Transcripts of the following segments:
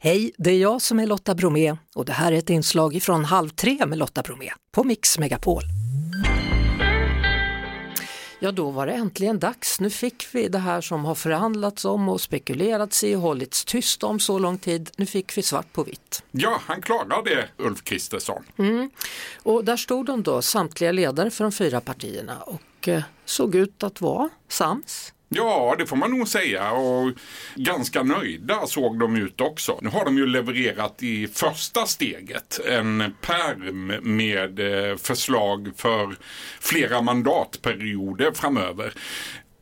Hej, det är jag som är Lotta Bromé och det här är ett inslag från Halv tre med Lotta Bromé på Mix Megapol. Ja, då var det äntligen dags. Nu fick vi det här som har förhandlats om och spekulerats i och hållits tyst om så lång tid. Nu fick vi svart på vitt. Ja, han klarade Ulf Kristersson. Mm. Och där stod de då, samtliga ledare för de fyra partierna och eh, såg ut att vara sams. Ja, det får man nog säga och ganska nöjda såg de ut också. Nu har de ju levererat i första steget en perm med eh, förslag för flera mandatperioder framöver.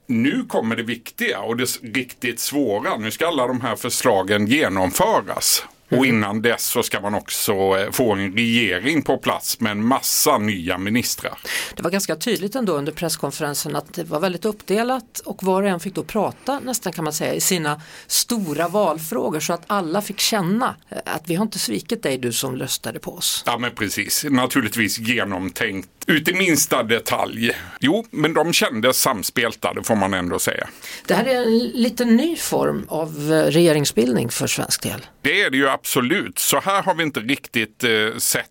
Nu kommer det viktiga och det riktigt svåra. Nu ska alla de här förslagen genomföras. Och innan dess så ska man också eh, få en regering på plats med en massa nya ministrar. Det var ganska tydligt ändå under presskonferensen att det var väldigt uppdelat och var och en fick då prata nästan kan man säga i sina stora valfrågor så att alla fick känna eh, att vi har inte svikit dig du som röstade på oss. Ja men precis, naturligtvis genomtänkt ut i minsta detalj. Jo, men de kändes samspelta, får man ändå säga. Det här är en lite ny form av eh, regeringsbildning för svensk del. Det är det ju absolut. Så här har vi inte riktigt eh, sett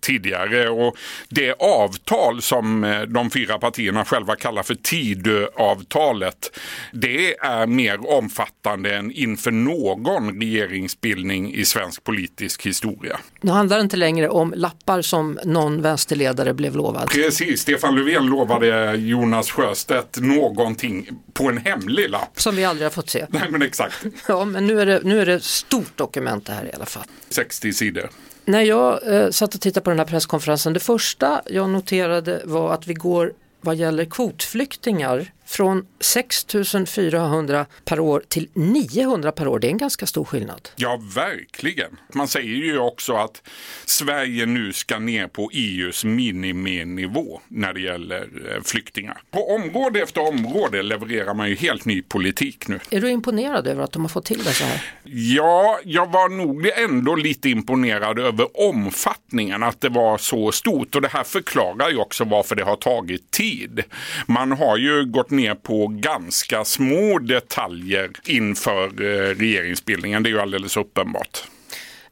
tidigare och det avtal som eh, de fyra partierna själva kallar för Tidöavtalet det är mer omfattande än inför någon regeringsbildning i svensk politisk historia. Nu handlar det inte längre om lappar som någon vänsterledare blev lovad. Precis, Stefan Löfven lovade Jonas Sjöstedt någonting på en hemlig lapp. Som vi aldrig har fått se. Nej men exakt. Ja men nu är det, nu är det stort dokument det här i alla fall. 60 sidor när jag eh, satt och tittade på den här presskonferensen, det första jag noterade var att vi går vad gäller kvotflyktingar från 6 400 per år till 900 per år. Det är en ganska stor skillnad. Ja, verkligen. Man säger ju också att Sverige nu ska ner på EUs miniminivå när det gäller eh, flyktingar. På område efter område levererar man ju helt ny politik nu. Är du imponerad över att de har fått till det så här? Ja, jag var nog ändå lite imponerad över omfattningen, att det var så stort. Och det här förklarar ju också varför det har tagit tid. Man har ju gått ner på ganska små detaljer inför eh, regeringsbildningen. Det är ju alldeles uppenbart.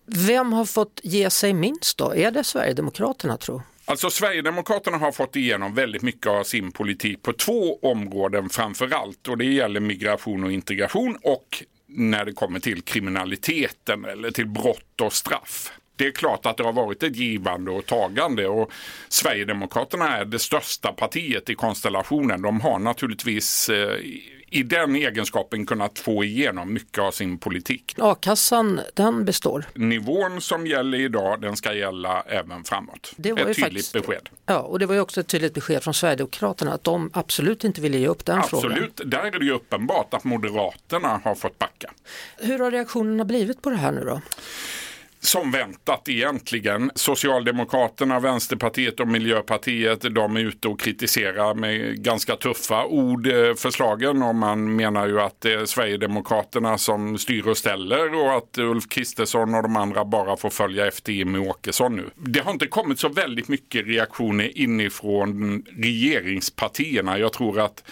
Vem har fått ge sig minst då? Är det Sverigedemokraterna tror Alltså Sverigedemokraterna har fått igenom väldigt mycket av sin politik på två områden framför allt och det gäller migration och integration och när det kommer till kriminaliteten eller till brott och straff det är klart att det har varit ett givande och tagande och Sverigedemokraterna är det största partiet i konstellationen. De har naturligtvis eh, i den egenskapen kunnat få igenom mycket av sin politik. A-kassan, den består? Nivån som gäller idag, den ska gälla även framåt. Det var ett tydligt faktiskt, besked. Ja, och det var ju också ett tydligt besked från Sverigedemokraterna att de absolut inte ville ge upp den absolut. frågan. Absolut, där är det ju uppenbart att Moderaterna har fått backa. Hur har reaktionerna blivit på det här nu då? Som väntat egentligen. Socialdemokraterna, Vänsterpartiet och Miljöpartiet de är ute och kritiserar med ganska tuffa ord eh, förslagen och man menar ju att det är Sverigedemokraterna som styr och ställer och att Ulf Kristersson och de andra bara får följa efter Jimmie Åkesson nu. Det har inte kommit så väldigt mycket reaktioner inifrån regeringspartierna. Jag tror att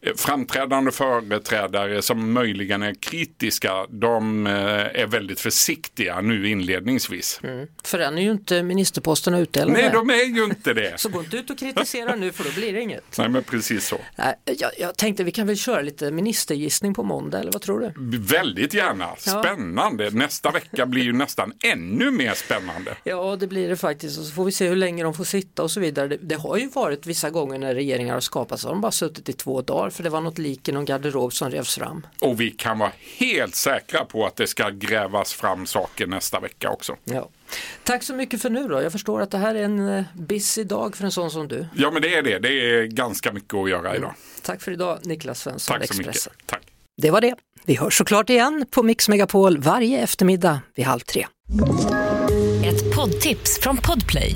eh, framträdande företrädare som möjligen är kritiska, de är väldigt försiktiga nu inledningsvis inledningsvis. Mm. För än är ju inte ministerposterna utdelade. Nej, de är ju inte det. så gå inte ut och kritisera nu för då blir det inget. Nej, men precis så. Jag, jag tänkte vi kan väl köra lite ministergissning på måndag, eller vad tror du? Väldigt gärna, spännande. Ja. Nästa vecka blir ju nästan ännu mer spännande. Ja, det blir det faktiskt och så får vi se hur länge de får sitta och så vidare. Det, det har ju varit vissa gånger när regeringar har skapats, har de bara suttit i två dagar för det var något lik i någon garderob som revs fram. Och vi kan vara helt säkra på att det ska grävas fram saker nästa vecka också. Ja. Tack så mycket för nu då. Jag förstår att det här är en eh, busy dag för en sån som du. Ja men det är det. Det är ganska mycket att göra idag. Mm. Tack för idag Niklas Svensson, Tack så Expressen. mycket. Tack. Det var det. Vi hörs såklart igen på Mix Megapol varje eftermiddag vid halv tre. Ett poddtips från Podplay.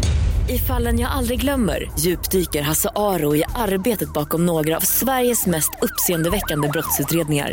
I fallen jag aldrig glömmer djupdyker Hasse Aro i arbetet bakom några av Sveriges mest uppseendeväckande brottsutredningar